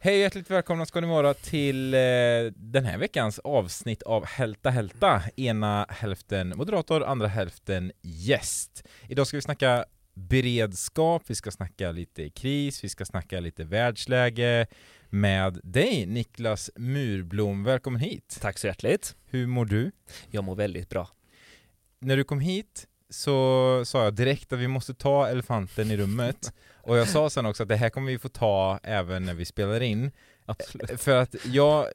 Hej och hjärtligt välkomna ska ni vara till eh, den här veckans avsnitt av Hälta Hälta. Ena hälften moderator, andra hälften gäst. Idag ska vi snacka beredskap, vi ska snacka lite kris, vi ska snacka lite världsläge med dig Niklas Murblom. Välkommen hit! Tack så hjärtligt. Hur mår du? Jag mår väldigt bra. När du kom hit så sa jag direkt att vi måste ta elefanten i rummet och jag sa sen också att det här kommer vi få ta även när vi spelar in Absolut. För att jag,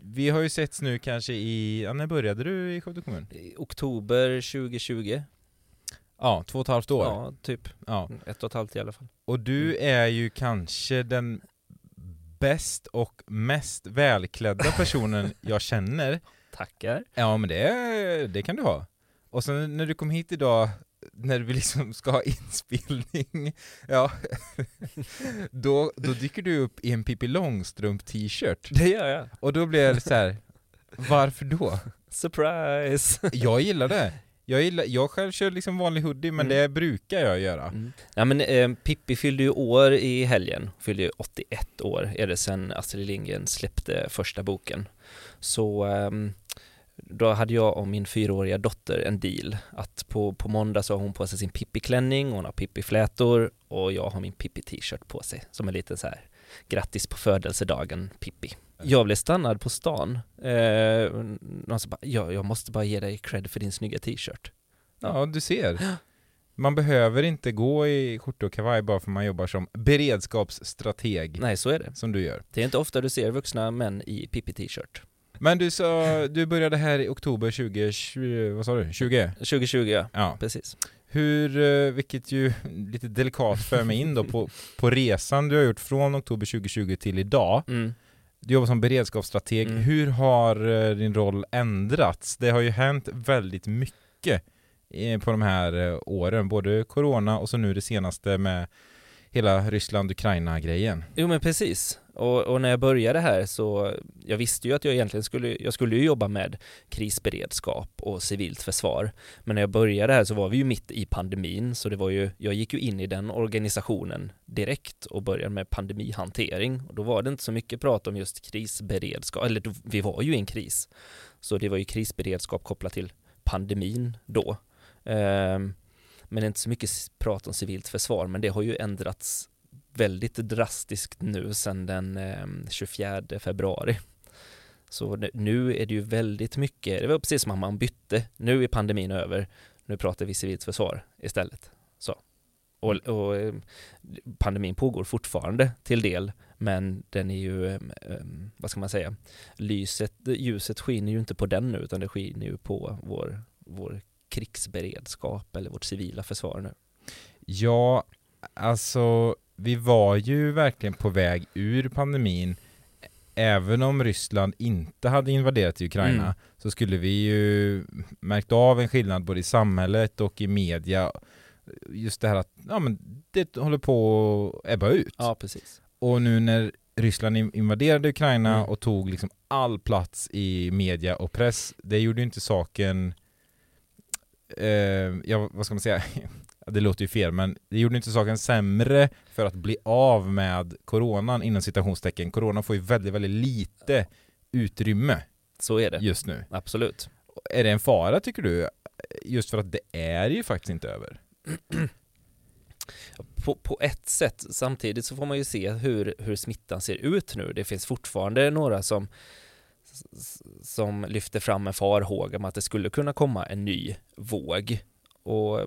vi har ju setts nu kanske i, ja, när började du i Skövde kommun? I oktober 2020. Ja, två och ett halvt år. Ja, typ. Ja. Ett och ett halvt i alla fall. Och du är ju kanske den bäst och mest välklädda personen jag känner. Tackar. Ja men det, det kan du ha. Och sen när du kom hit idag, när vi liksom ska ha inspelning, ja, då, då dyker du upp i en Pippi Långstrump t-shirt. Det gör jag. Och då blir det så här. varför då? Surprise! Jag gillar det. Jag, gillar, jag själv kör liksom vanlig hoodie, men Mm. det brukar jag göra. Mm. Ja men eh, Pippi fyllde ju år i helgen, fyllde ju 81 år är det sen Astrid Lindgren släppte första boken. Så ehm, då hade jag och min fyraåriga dotter en deal att på, på måndag så har hon på sig sin Pippi-klänning, hon har Pippi-flätor och jag har min Pippi-t-shirt på sig som en liten så här grattis på födelsedagen Pippi. Jag blev stannad på stan. Eh, någon som bara, ja, jag måste bara ge dig cred för din snygga t-shirt. Ja, du ser. Man behöver inte gå i skjorta och kavaj bara för man jobbar som beredskapsstrateg, Nej, så är det. som du gör. Det är inte ofta du ser vuxna män i Pippi-t-shirt. Men du sa, du började här i oktober 2020, vad sa du? 20? 2020 ja, Ja. precis. Hur, eh, vilket ju lite delikat för mig in då på, på resan du har gjort från oktober 2020 till idag. Mm. Du jobbar som beredskapsstrateg. Mm. Hur har eh, din roll ändrats? Det har ju hänt väldigt mycket eh, på de här åren, både corona och så nu det senaste med hela Ryssland-Ukraina-grejen. Jo men precis. Och, och när jag började här så, jag visste ju att jag egentligen skulle, jag skulle ju jobba med krisberedskap och civilt försvar. Men när jag började här så var vi ju mitt i pandemin, så det var ju, jag gick ju in i den organisationen direkt och började med pandemihantering. Och då var det inte så mycket prat om just krisberedskap, eller då, vi var ju i en kris. Så det var ju krisberedskap kopplat till pandemin då. Ehm, men inte så mycket prat om civilt försvar, men det har ju ändrats väldigt drastiskt nu sedan den eh, 24 februari. Så det- nu är det ju väldigt mycket, det var precis som att man bytte, nu är pandemin över, nu pratar vi civilt försvar istället. Så. Och, och eh, pandemin pågår fortfarande till del, men den är ju, eh, eh, vad ska man säga, lyset, ljuset skiner ju inte på den nu, utan det skiner ju på vår, vår krigsberedskap eller vårt civila försvar nu. Ja, alltså vi var ju verkligen på väg ur pandemin Även om Ryssland inte hade invaderat Ukraina Mm. så skulle vi ju märkt av en skillnad både i samhället och i media Just det här att ja, men det håller på att ebba ut Ja, precis. Och nu när Ryssland in- invaderade Ukraina Mm. och tog liksom all plats i media och press Det gjorde ju inte saken eh, Ja, vad ska man säga? Det låter ju fel, men det gjorde inte saken sämre för att bli av med coronan inom citationstecken. Corona får ju väldigt, väldigt lite utrymme Så är det. just nu. Absolut. Är det en fara tycker du? Just för att det är ju faktiskt inte över. På, på ett sätt, samtidigt så får man ju se hur, hur smittan ser ut nu. Det finns fortfarande några som, som lyfter fram en farhåga om att det skulle kunna komma en ny våg. Och,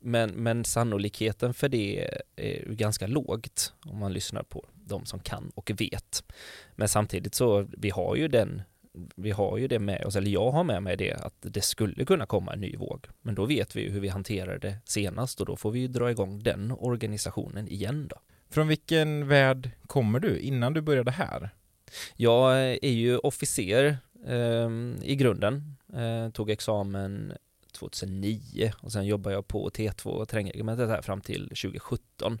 men, men sannolikheten för det är ganska lågt om man lyssnar på de som kan och vet. Men samtidigt så, vi har ju den vi har ju det med oss, eller jag har med mig det, att det skulle kunna komma en ny våg. Men då vet vi ju hur vi hanterade det senast och då får vi ju dra igång den organisationen igen då. Från vilken värld kommer du innan du började här? Jag är ju officer eh, i grunden, eh, tog examen 2009 och sen jobbade jag på T2 terrängregementet här fram till 2017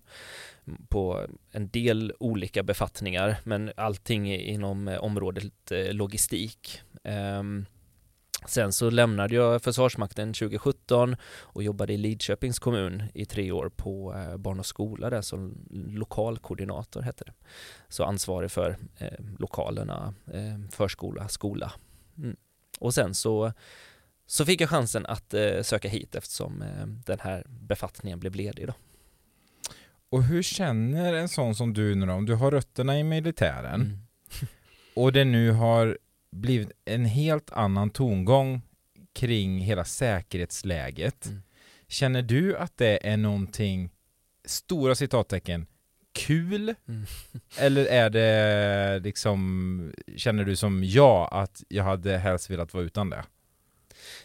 på en del olika befattningar men allting inom eh, området eh, logistik. Ehm, Sen så lämnade jag Försvarsmakten 2017 och jobbade i Lidköpings kommun i tre år på eh, barn och skola där som lokalkoordinator hette det. Så ansvarig för eh, lokalerna, eh, förskola, skola. Mm. Och sen så, så fick jag chansen att eh, söka hit eftersom eh, den här befattningen blev ledig då. Och hur känner en sån som du nu då? Om du har rötterna i militären Mm. och det nu har blivit en helt annan tongång kring hela säkerhetsläget. Mm. Känner du att det är någonting, stora citattecken, kul? Mm. Eller är det liksom, känner du som jag att jag hade helst velat vara utan det?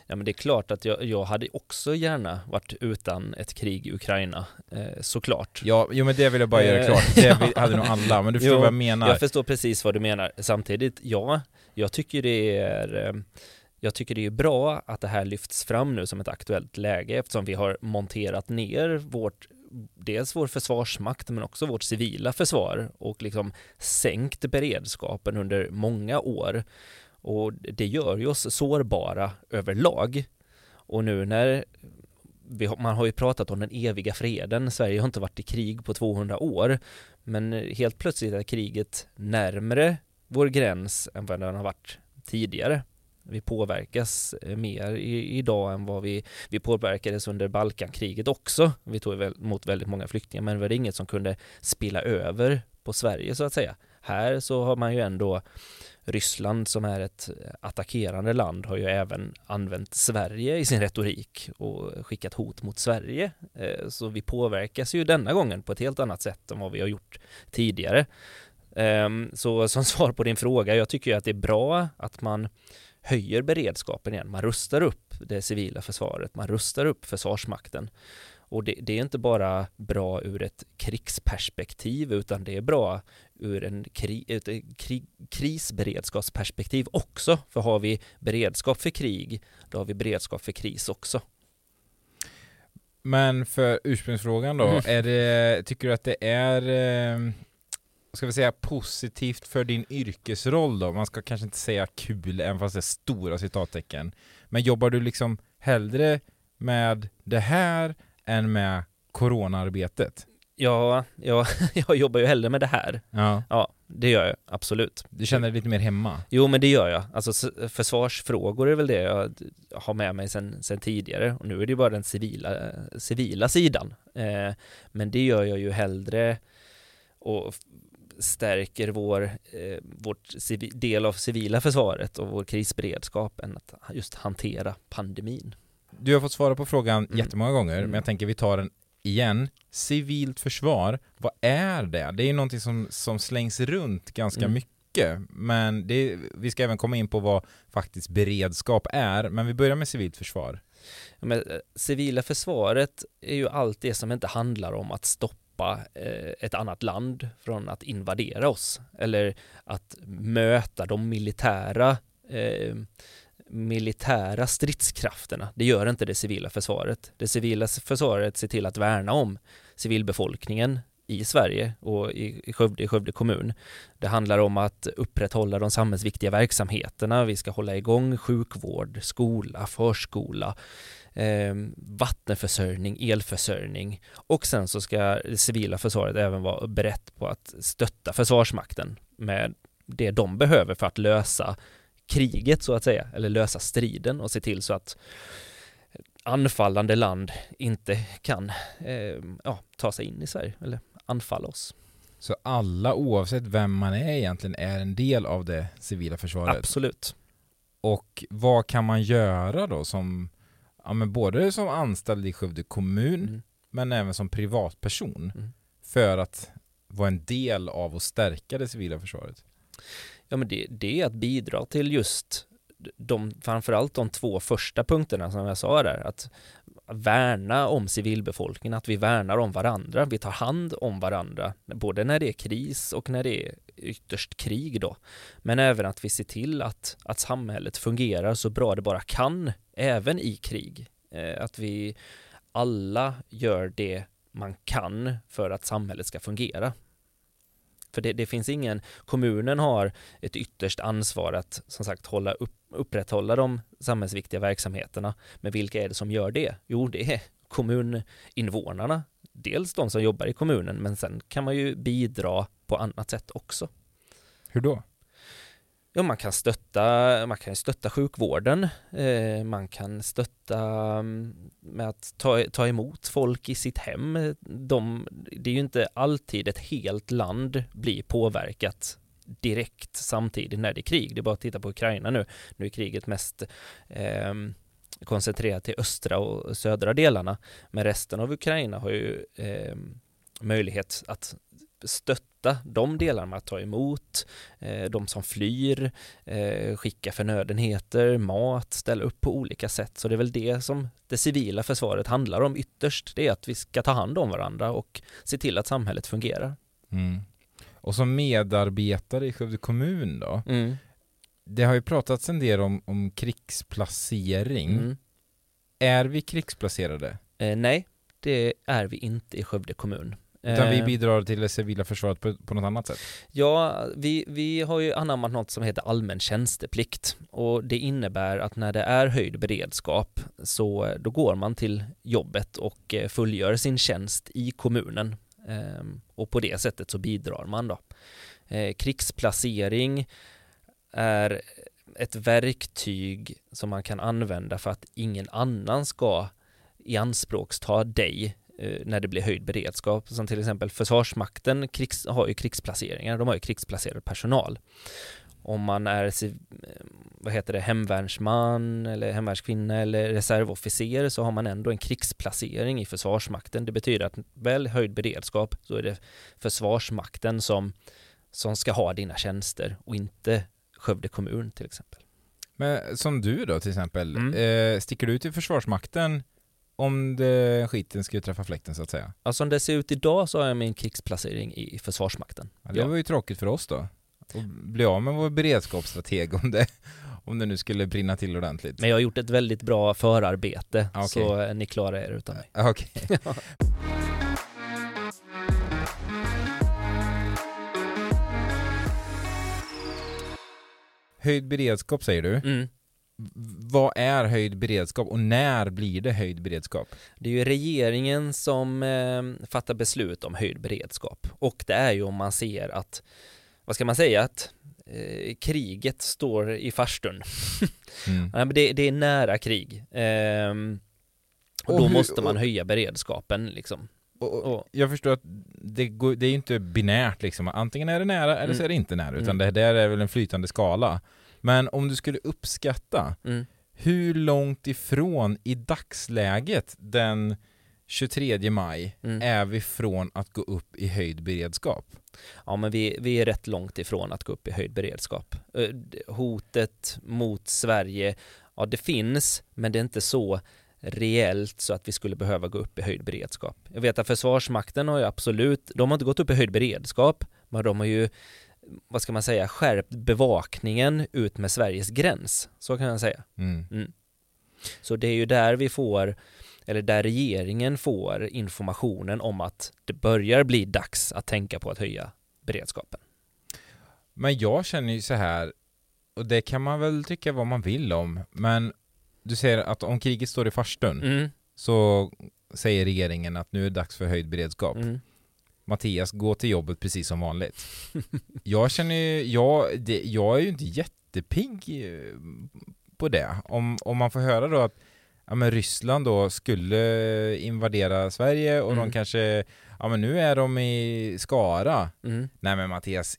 Ja men det är klart att jag, jag hade också gärna varit utan ett krig i Ukraina, eh, såklart. Ja, jo men det vill jag bara göra Eh, klart. Det hade nog alla, men du förstår Jo, vad jag menar. Jag förstår precis vad du menar. Samtidigt, ja, jag tycker det är eh, jag tycker det är bra att det här lyfts fram nu som ett aktuellt läge eftersom vi har monterat ner vårt dels vår försvarsmakt men också vårt civila försvar och liksom sänkt beredskapen under många år. Och det gör ju oss sårbara överlag. Och nu när vi har, man har ju pratat om den eviga freden, Sverige har inte varit i krig på 200 år, men helt plötsligt är kriget närmre vår gräns än vad den har varit tidigare. Vi påverkas eh, mer i, idag än vad vi, vi påverkades under Balkankriget också. Vi tog emot väldigt många flyktingar, men det var inget som kunde spilla över på Sverige så att säga. Här så har man ju ändå Ryssland som är ett attackerande land har ju även använt Sverige i sin retorik och skickat hot mot Sverige. Eh, så vi påverkas ju denna gången på ett helt annat sätt än vad vi har gjort tidigare. Ehm, så som svar på din fråga, jag tycker ju att det är bra att man höjer beredskapen igen. Man rustar upp det civila försvaret, man rustar upp försvarsmakten. Och det, det är inte bara bra ur ett krigsperspektiv utan det är bra ur en kri, ett kri, krisberedskapsperspektiv också. För har vi beredskap för krig, då har vi beredskap för kris också. Men för ursprungsfrågan då, Mm. är det, tycker du att det är, eh, ska vi säga positivt för din yrkesroll då? Man ska kanske inte säga kul, även fast det är stora citattecken. Men jobbar du liksom hellre med det här än med coronaarbetet? Ja, ja, jag jobbar ju hellre med det här. Ja. Ja, det gör jag absolut. Du känner dig lite mer hemma? Jo, men det gör jag. Alltså försvarsfrågor är väl det jag har med mig sen, sen tidigare och nu är det ju bara den civila, civila sidan. Eh, men det gör jag ju hellre och stärker vår, eh, vårt del av civila försvaret och vår krisberedskap än att just hantera pandemin. Du har fått svara på frågan Mm. jättemånga gånger, Mm. men jag tänker vi tar den igen. Civilt försvar, vad är det? Det är ju någonting som, som slängs runt ganska Mm. mycket, men det, vi ska även komma in på vad faktiskt beredskap är, men vi börjar med civilt försvar. Men eh, civila försvaret är ju allt det som inte handlar om att stoppa eh, ett annat land från att invadera oss eller att möta de militära eh, militära stridskrafterna. Det gör inte det civila försvaret. Det civila försvaret ser till att värna om civilbefolkningen i Sverige och i Skövde, i Skövde kommun. Det handlar om att upprätthålla de samhällsviktiga verksamheterna. Vi ska hålla igång sjukvård, skola, förskola, eh, vattenförsörjning, elförsörjning och sen så ska det civila försvaret även vara berett på att stötta Försvarsmakten med det de behöver för att lösa kriget så att säga, eller lösa striden och se till så att anfallande land inte kan eh, ja, ta sig in i Sverige eller anfalla oss. Så alla, oavsett vem man är egentligen, är en del av det civila försvaret. Absolut. Och vad kan man göra då som, ja men både som anställd i Skövde kommun, Mm. men även som privatperson, Mm. för att vara en del av att stärka det civila försvaret? Ja men det, det är att bidra till just de, framförallt de två första punkterna som jag sa där, att värna om civilbefolkningen, att vi värnar om varandra, vi tar hand om varandra, både när det är kris och när det är ytterst krig då. Men även att vi ser till att, att samhället fungerar så bra det bara kan, även i krig. Eh, att vi alla gör det man kan för att samhället ska fungera. För det, det, finns ingen, kommunen har ett ytterst ansvar att som sagt hålla upp, upprätthålla de samhällsviktiga verksamheterna. Men vilka är det som gör det? Jo, det är kommuninvånarna. Dels de som jobbar i kommunen, men sen kan man ju bidra på annat sätt också. Hur då? Ja, man kan stötta, man kan stötta sjukvården, eh, man kan stötta mm, med att ta, ta emot folk i sitt hem. De, det är ju inte alltid ett helt land blir påverkat direkt samtidigt när det är krig. Det är bara att titta på Ukraina nu. Nu är kriget mest eh, koncentrerat till östra och södra delarna, men resten av Ukraina har ju eh, möjlighet att stötta de delarna med att ta emot eh, de som flyr, eh, skicka förnödenheter, mat, ställa upp på olika sätt. Så det är väl det som det civila försvaret handlar om ytterst. Det är att vi ska ta hand om varandra och se till att samhället fungerar. Mm. Och som medarbetare i Skövde kommun då? Mm. Det har ju pratats en del om, om krigsplacering. Mm. Är vi krigsplacerade? Eh, nej, det är vi inte i Skövde kommun. Utan vi eh. bidrar till det civila försvaret på, på något annat sätt? Ja, vi, vi har ju anammat något som heter allmän tjänsteplikt och det innebär att när det är höjd beredskap så då går man till jobbet och eh, fullgör sin tjänst i kommunen ehm, och på det sättet så bidrar man då. Eh, krigsplacering är ett verktyg som man kan använda för att ingen annan ska i anspråksta dig när det blir höjd beredskap, som till exempel Försvarsmakten krigs, har ju krigsplaceringar, de har ju krigsplacerad personal. Om man är vad heter det, hemvärnsman eller hemvärnskvinna eller reservofficer så har man ändå en krigsplacering i Försvarsmakten. Det betyder att väl höjd beredskap så är det Försvarsmakten som, som ska ha dina tjänster och inte Skövde kommun till exempel. Men som du då till exempel, mm. eh, sticker du till Försvarsmakten om det skiten skulle träffa fläkten så att säga? Alltså som det ser ut idag så har jag min krigsplacering i Försvarsmakten. Ja, det ja. var ju tråkigt för oss då. Att bli av med vår beredskapsstrateg om det, om det nu skulle brinna till ordentligt. Men jag har gjort ett väldigt bra förarbete, okay. så ni klarar er utan mig. Okej. Okay. Höjd beredskap säger du. Mm vad är höjd beredskap och när blir det höjd beredskap? Det är ju regeringen som eh, fattar beslut om höjd beredskap och det är ju om man ser att, vad ska man säga, att eh, kriget står i farstun. mm. det, det, är nära krig. Eh, och, och då hur, måste man höja beredskapen liksom. Och, och, jag förstår att det, går, det är inte binärt liksom, antingen är det nära eller mm. så är det inte nära, utan mm. det där är väl en flytande skala. Men om du skulle uppskatta, mm. hur långt ifrån i dagsläget den 23 maj mm. är vi från att gå upp i höjd beredskap? Ja, men vi, vi är rätt långt ifrån att gå upp i höjd beredskap. Hotet mot Sverige, ja det finns, men det är inte så reellt så att vi skulle behöva gå upp i höjd beredskap. Jag vet att Försvarsmakten har ju absolut, de har inte gått upp i höjd beredskap, men de har ju vad ska man säga, skärpt bevakningen ut med Sveriges gräns. Så kan jag säga. Mm. Mm. Så det är ju där vi får, eller där regeringen får informationen om att det börjar bli dags att tänka på att höja beredskapen. Men jag känner ju så här, och det kan man väl tycka vad man vill om, men du säger att om kriget står i farstun mm. så säger regeringen att nu är det dags för höjd beredskap. Mm. Mattias, gå till jobbet precis som vanligt. jag känner ju, jag, det, jag är ju inte jättepigg eh, på det. Om, om man får höra då att ja, men Ryssland då skulle invadera Sverige och mm. de kanske, ja men nu är de i Skara. Mm. Nej men Mattias,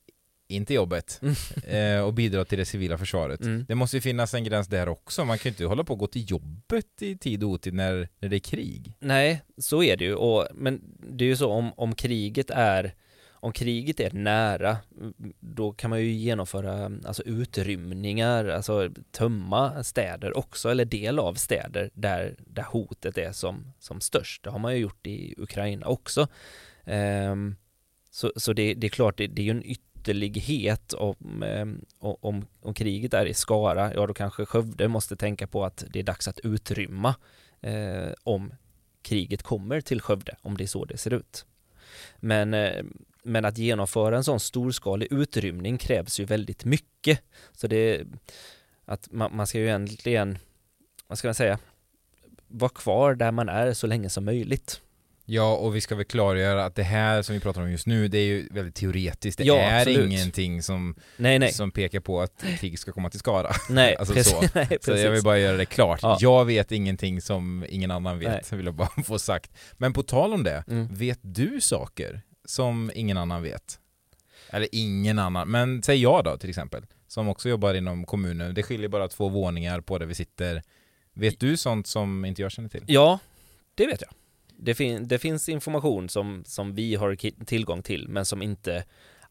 inte jobbet mm. eh, och bidra till det civila försvaret. Mm. Det måste ju finnas en gräns där också. Man kan ju inte hålla på att gå till jobbet i tid och otid när, när det är krig. Nej, så är det ju. Och, men det är ju så om, om kriget är om kriget är nära, då kan man ju genomföra alltså utrymningar, alltså tömma städer också, eller del av städer där, där hotet är som, som störst. Det har man ju gjort i Ukraina också. Um, så, så det, det, är klart, det, det är ju en yt ytterlighet om, eh, om, om kriget är i Skara, ja då kanske Skövde måste tänka på att det är dags att utrymma eh, om kriget kommer till Skövde, om det är så det ser ut. Men eh, men att genomföra en sån storskalig utrymning krävs ju väldigt mycket. Så det att man, man ska ju egentligen, vad ska man säga, vara kvar där man är så länge som möjligt. Ja, och vi ska väl klargöra att det här som vi pratar om just nu, det är ju väldigt teoretiskt. Det Ja, är absolut. ingenting som, Nej, nej. som pekar på att krig ska komma till skada. Nej, alltså precis. så. nej, Så jag vill precis. bara göra det klart. Ja. Jag vet ingenting som ingen annan vet, vill jag bara få sagt. Men på tal om det, Mm. vet du saker som ingen annan vet? Eller ingen annan, men säg jag då till exempel, som också jobbar inom kommunen. Det skiljer bara två våningar på där vi sitter. Vet du sånt som inte jag känner till? Ja, det vet jag. Det, fin- det finns information som, som vi har tillgång till, men som inte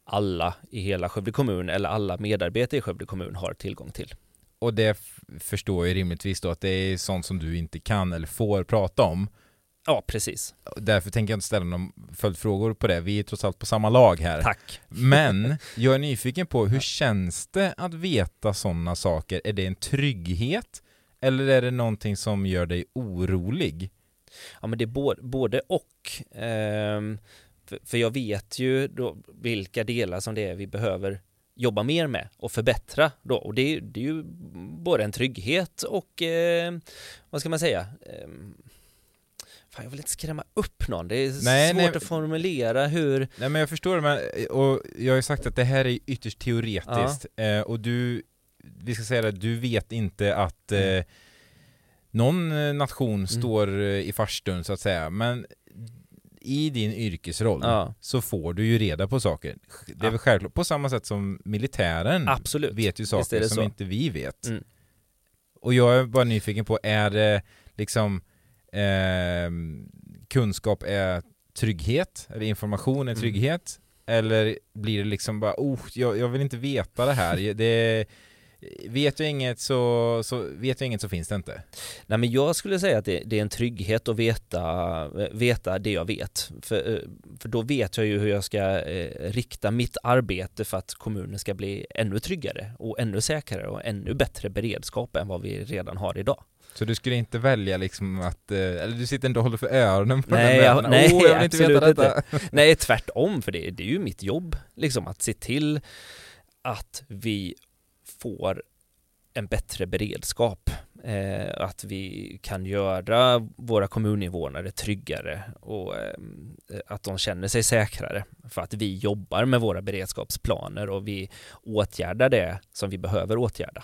alla i hela Skövde kommun eller alla medarbetare i Skövde kommun har tillgång till. Och det förstår jag rimligtvis då att det är sånt som du inte kan eller får prata om. Ja, precis. Därför tänker jag inte ställa några följdfrågor på det. Vi är trots allt på samma lag här. Tack. Men jag är nyfiken på hur känns det att veta sådana saker? Är det en trygghet? Eller är det någonting som gör dig orolig? Ja, men det är både, både och. Ehm, för, för jag vet ju då vilka delar som det är vi behöver jobba mer med och förbättra då. Och det, är- det är ju både en trygghet och, eh, vad ska man säga, Fan, jag vill inte skrämma upp någon. Det är Nej, svårt nej. att formulera hur... Nej men jag förstår men, och jag har ju sagt att det här är ytterst teoretiskt. Eh, och du, vi ska säga det, du vet inte att eh, Mm. Någon eh, nation står eh, i farstun så att säga. Men i din yrkesroll Ja, så får du ju reda på saker. Det är väl självklart, på samma sätt som militären absolut. vet ju saker som så. inte vi vet. Mm. Och jag är bara nyfiken på, är det liksom ehm, kunskap är trygghet? Eller information är Mm. trygghet? Eller blir det liksom bara, oh, jag, jag vill inte veta det här. Det, vet jag inget så, så, vet jag inget så finns det inte. Nej men jag skulle säga att det, det är en trygghet att veta, veta det jag vet. För, eh, för då vet jag ju hur jag ska eh, rikta mitt arbete för att kommunen ska bli ännu tryggare och ännu säkrare och ännu bättre beredskap än vad vi redan har idag. Så du skulle inte välja liksom att, eh, eller du sitter inte och håller för öronen på Nej, de här jag- nej, oh, jag vill inte veta detta. Nej, tvärtom, för det, det är ju mitt jobb, liksom att se till att vi får en bättre beredskap. Eh, att vi kan göra våra kommuninvånare tryggare och eh, att de känner sig säkrare för att vi jobbar med våra beredskapsplaner och vi åtgärdar det som vi behöver åtgärda.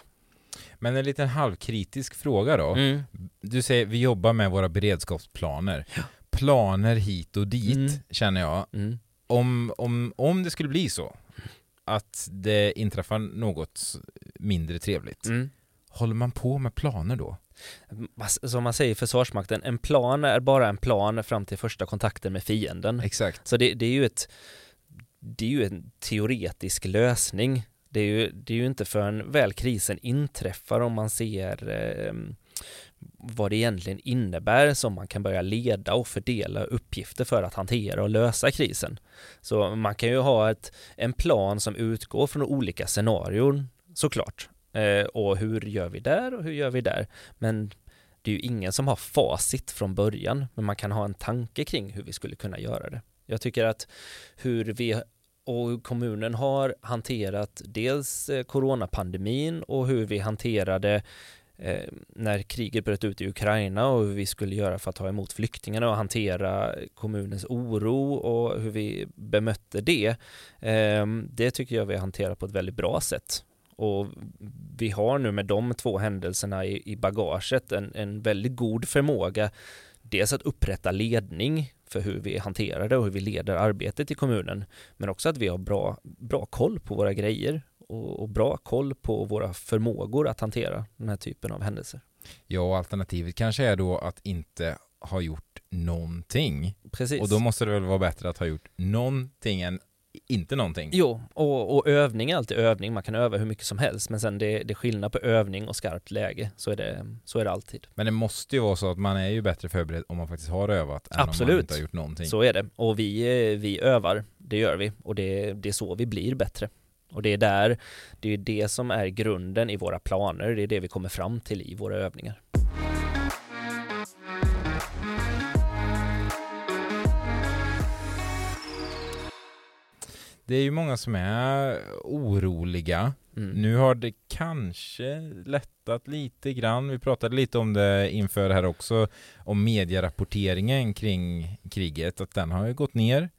Men en liten halvkritisk fråga då. Mm. Du säger vi jobbar med våra beredskapsplaner. Planer hit och dit Mm. känner jag. Mm. Om, om, om det skulle bli så att det inträffar något mindre trevligt. Mm. Håller man på med planer då? Som man säger i Försvarsmakten, en plan är bara en plan fram till första kontakten med fienden. Exakt. Så det, det är ju ett det är ju en teoretisk lösning. Det är ju, det är ju inte förrän väl krisen inträffar om man ser eh, vad det egentligen innebär som man kan börja leda och fördela uppgifter för att hantera och lösa krisen. Så man kan ju ha ett, en plan som utgår från olika scenarion såklart. Eh, och hur gör vi där och hur gör vi där? Men det är ju ingen som har facit från början, men man kan ha en tanke kring hur vi skulle kunna göra det. Jag tycker att hur vi och kommunen har hanterat dels eh, coronapandemin och hur vi hanterade eh, när kriget bröt ut i Ukraina och hur vi skulle göra för att ta emot flyktingarna och hantera kommunens oro och hur vi bemötte det. Eh, det tycker jag vi hanterar på ett väldigt bra sätt. Och vi har nu med de två händelserna i, i bagaget en, en väldigt god förmåga dels att upprätta ledning för hur vi hanterar det och hur vi leder arbetet i kommunen men också att vi har bra, bra koll på våra grejer och, och bra koll på våra förmågor att hantera den här typen av händelser. Ja, alternativet kanske är då att inte ha gjort någonting. Precis. Och då måste det väl vara bättre att ha gjort någonting än inte någonting. Jo, och, och övning är alltid övning. Man kan öva hur mycket som helst, men sen det, det är skillnad på övning och skarpt läge. Så är det, så är det alltid. Men det måste ju vara så att man är ju bättre förberedd om man faktiskt har övat än om man Absolut. inte har gjort någonting. Så är det. Och vi, eh, vi övar, det gör vi. Och det, det är så vi blir bättre. Och det är där, det är det som är grunden i våra planer. Det är det vi kommer fram till i våra övningar. det är ju många som är oroliga. Mm. Nu har det kanske lättat lite grann. Vi pratade lite om det inför här också, om medierapporteringen kring kriget, att den har ju gått ner.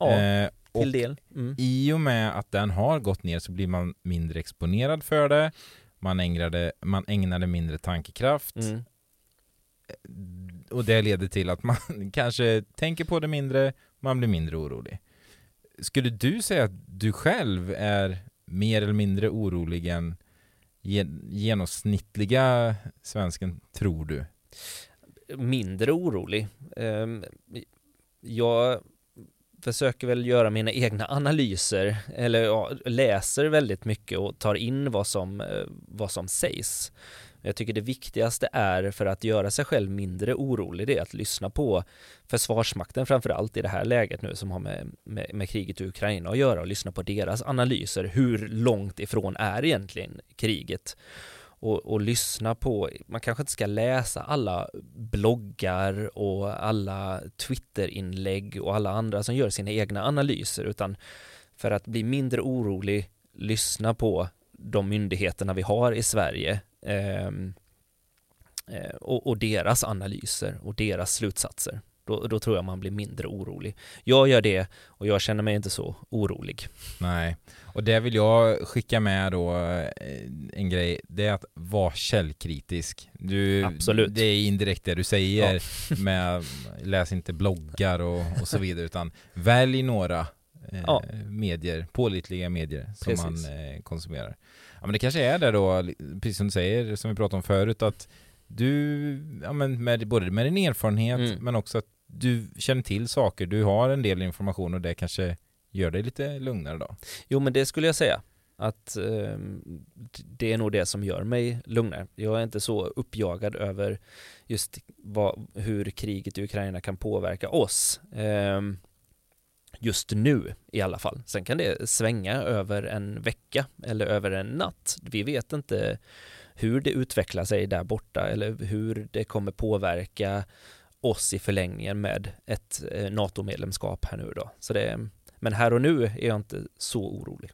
Ja, Eh, till del. Mm. i och med att den har gått ner så blir man mindre exponerad för det. Man ägnade, man ägnade mindre tankekraft. Mm. Och det leder till att man kanske tänker på det mindre, man blir mindre orolig. Skulle du säga att du själv är mer eller mindre orolig än gen- genomsnittliga svensken, tror du? mindre orolig. Ehm, Jag försöker väl göra mina egna analyser eller ja, läser väldigt mycket och tar in vad som, eh, vad som sägs. Jag tycker det viktigaste är för att göra sig själv mindre orolig det är att lyssna på Försvarsmakten framförallt i det här läget nu som har med, med, med kriget i Ukraina att göra och lyssna på deras analyser. Hur långt ifrån är egentligen kriget? Och, och lyssna på, man kanske inte ska läsa alla bloggar och alla Twitterinlägg och alla andra som gör sina egna analyser utan för att bli mindre orolig, lyssna på de myndigheterna vi har i Sverige ehm, eh, och, och deras analyser och deras slutsatser. Då, då tror jag man blir mindre orolig. Jag gör det och jag känner mig inte så orolig. Nej, och det vill jag skicka med då eh, en grej, det är att vara källkritisk. Du, Absolut. Det är indirekt det du säger med läs inte bloggar och, och så vidare utan välj några eh, Ja. medier, pålitliga medier som Precis. man eh, konsumerar. Ja men det kanske är det då, precis som du säger, som vi pratade om förut, att du, ja men med, både med din erfarenhet Mm. men också att du känner till saker, du har en del information och det kanske gör dig lite lugnare då. Jo men det skulle jag säga att eh, det är nog det som gör mig lugnare. Jag är inte så uppjagad över just vad, hur kriget i Ukraina kan påverka oss. Eh, just nu i alla fall. Sen kan det svänga över en vecka eller över en natt. Vi vet inte hur det utvecklar sig där borta eller hur det kommer påverka oss i förlängningen med ett eh, NATO-medlemskap här nu då. Så det, men här och nu är jag inte så orolig.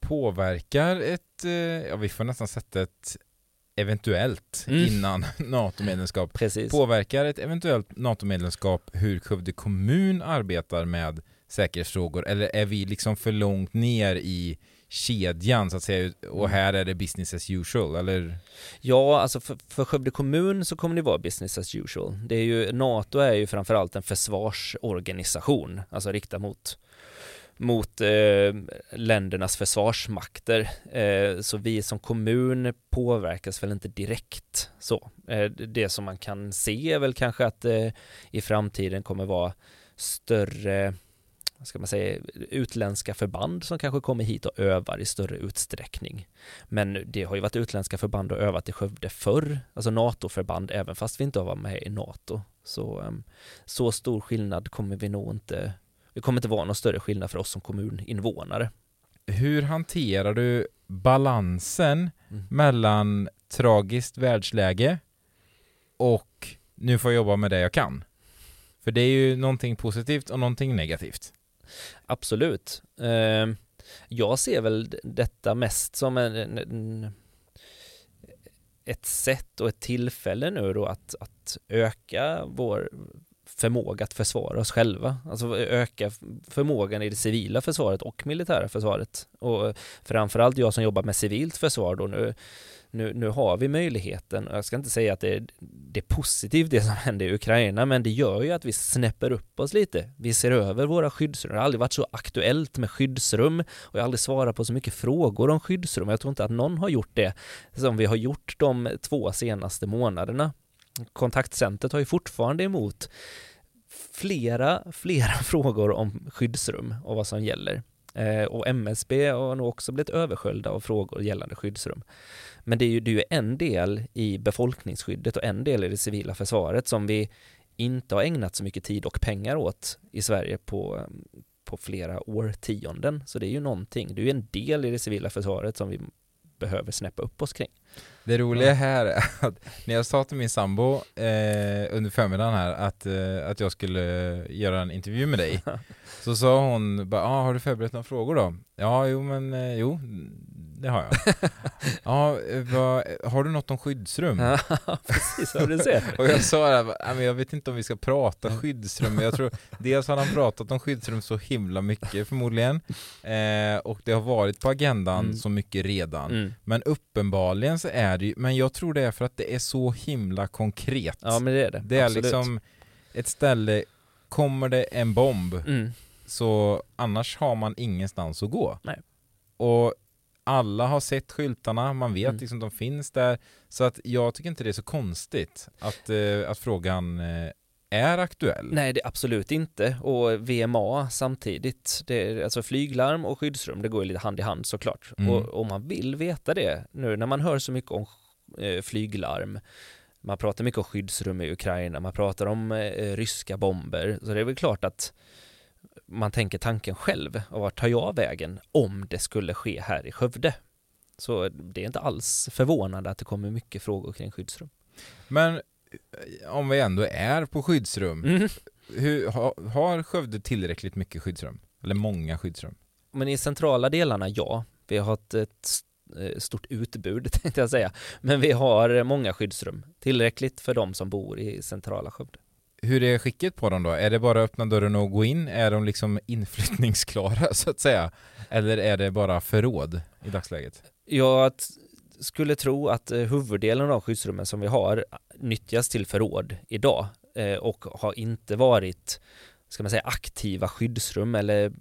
Påverkar ett, eh, ja vi får nästan sätta ett eventuellt Mm. innan NATO-medlemskap. Precis. Påverkar ett eventuellt NATO-medlemskap hur Skövde kommun arbetar med säkerhetsfrågor eller är vi liksom för långt ner i kedjan så att säga och Mm. här är det business as usual eller? Ja, alltså för, för Skövde kommun så kommer det vara business as usual. Det är ju, NATO är ju framförallt en försvarsorganisation, alltså riktad mot mot eh, ländernas försvarsmakter. Eh, så vi som kommun påverkas väl inte direkt så. Eh, det som man kan se är väl kanske att eh, i framtiden kommer vara större ska man säga, utländska förband som kanske kommer hit och övar i större utsträckning. Men det har ju varit utländska förband och övat i Skövde förr, alltså NATO-förband, även fast vi inte har varit med i NATO. Så, em, så stor skillnad kommer vi nog inte, det kommer inte vara någon större skillnad för oss som kommuninvånare. Hur hanterar du balansen Mm. mellan tragiskt världsläge och nu får jag jobba med det jag kan? För det är ju någonting positivt och någonting negativt. Absolut. Ehm, jag ser väl detta mest som en, en, en ett sätt och ett tillfälle nu då att, att öka vår förmåga att försvara oss själva. Alltså öka förmågan i det civila försvaret och militära försvaret. Och framförallt jag som jobbar med civilt försvar då nu, nu, nu har vi möjligheten, och jag ska inte säga att det är, det är positivt det som händer i Ukraina, men det gör ju att vi snäpper upp oss lite. Vi ser över våra skyddsrum. Det har aldrig varit så aktuellt med skyddsrum och jag har aldrig svarat på så mycket frågor om skyddsrum. Jag tror inte att någon har gjort det som vi har gjort de två senaste månaderna. Kontaktcentret har ju fortfarande emot flera, flera frågor om skyddsrum och vad som gäller. Eh, och MSB har nog också blivit översköljda av frågor gällande skyddsrum. Men det är ju, det är ju en del i befolkningsskyddet och en del i det civila försvaret som vi inte har ägnat så mycket tid och pengar åt i Sverige på, på flera årtionden. Så det är ju någonting, det är ju en del i det civila försvaret som vi behöver snäppa upp oss kring. Det roliga här är att när jag sa till min sambo eh, under förmiddagen här att, eh, att jag skulle göra en intervju med dig Så sa hon bara, ah, har du förberett några frågor då? Ja, jo men eh, jo, det har jag Ja, vad, har du något om skyddsrum? Ja, precis, ja, du ser. Och jag sa det, här, "Nej, men jag vet inte om vi ska prata skyddsrum, men jag tror dels har han pratat om skyddsrum så himla mycket förmodligen eh, Och det har varit på agendan Mm. så mycket redan Mm. Men uppenbarligen så är det ju, men jag tror det är för att det är så himla konkret Ja men det är det. Det är Absolut. liksom ett ställe, kommer det en bomb Mm. så annars har man ingenstans att gå. Nej. Och alla har sett skyltarna, man vet Mm. liksom de finns där. Så att jag tycker inte det är så konstigt att, eh, att frågan eh, är aktuell. Nej, det är absolut inte. Och VMA samtidigt, det alltså flyglarm och skyddsrum, det går ju lite hand i hand såklart. Mm. Och om man vill veta det, nu när man hör så mycket om eh, flyglarm, man pratar mycket om skyddsrum i Ukraina, man pratar om eh, ryska bomber, så det är väl klart att man tänker tanken själv, och vart tar jag vägen om det skulle ske här i Skövde? Så det är inte alls förvånande att det kommer mycket frågor kring skyddsrum. Men eh, om vi ändå är på skyddsrum, Mm. hur, ha, har Skövde tillräckligt mycket skyddsrum? Eller många skyddsrum? Men i centrala delarna, ja. Vi har ett, ett eh, stort utbud tänkte jag säga. Men vi har många skyddsrum. Tillräckligt för de som bor i centrala Skövde. Hur är skicket på dem då? Är det bara att öppna dörren och gå in? Är de liksom inflyttningsklara så att säga? Eller är det bara förråd i dagsläget? Jag skulle tro att eh, huvuddelen av de skyddsrummen som vi har nyttjas till förråd idag eh, och har inte varit ska man säga aktiva skyddsrum eller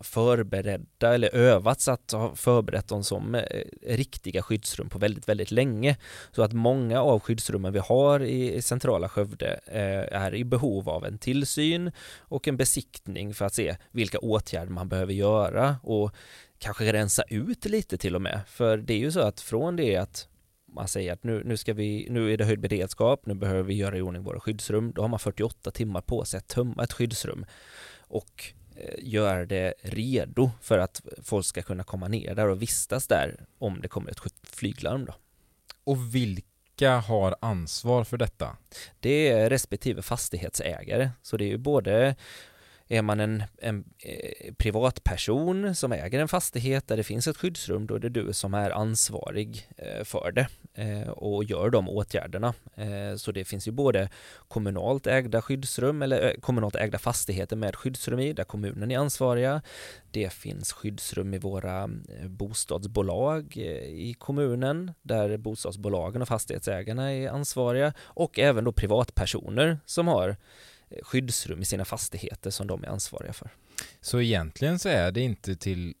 förberedda eller övats att ha förberett dem som eh, riktiga skyddsrum på väldigt, väldigt länge. Så att många av skyddsrummen vi har i centrala Skövde eh, är i behov av en tillsyn och en besiktning för att se vilka åtgärder man behöver göra och kanske rensa ut lite till och med. För det är ju så att från det att man säger att nu, nu, ska vi, nu är det höjd beredskap, nu behöver vi göra i ordning våra skyddsrum. Då har man 48 timmar på sig att tömma ett skyddsrum och eh, göra det redo för att folk ska kunna komma ner där och vistas där om det kommer ett flyglarm. Då. Och vilka har ansvar för detta? Det är respektive fastighetsägare, så det är ju både är man en, en eh, privatperson som äger en fastighet där det finns ett skyddsrum, då är det du som är ansvarig eh, för det eh, och gör de åtgärderna. Eh, så det finns ju både kommunalt ägda skyddsrum eller eh, kommunalt ägda fastigheter med skyddsrum i, där kommunen är ansvariga. Det finns skyddsrum i våra eh, bostadsbolag i kommunen, där bostadsbolagen och fastighetsägarna är ansvariga och även då privatpersoner som har skyddsrum i sina fastigheter som de är ansvariga för. Så egentligen så är det inte till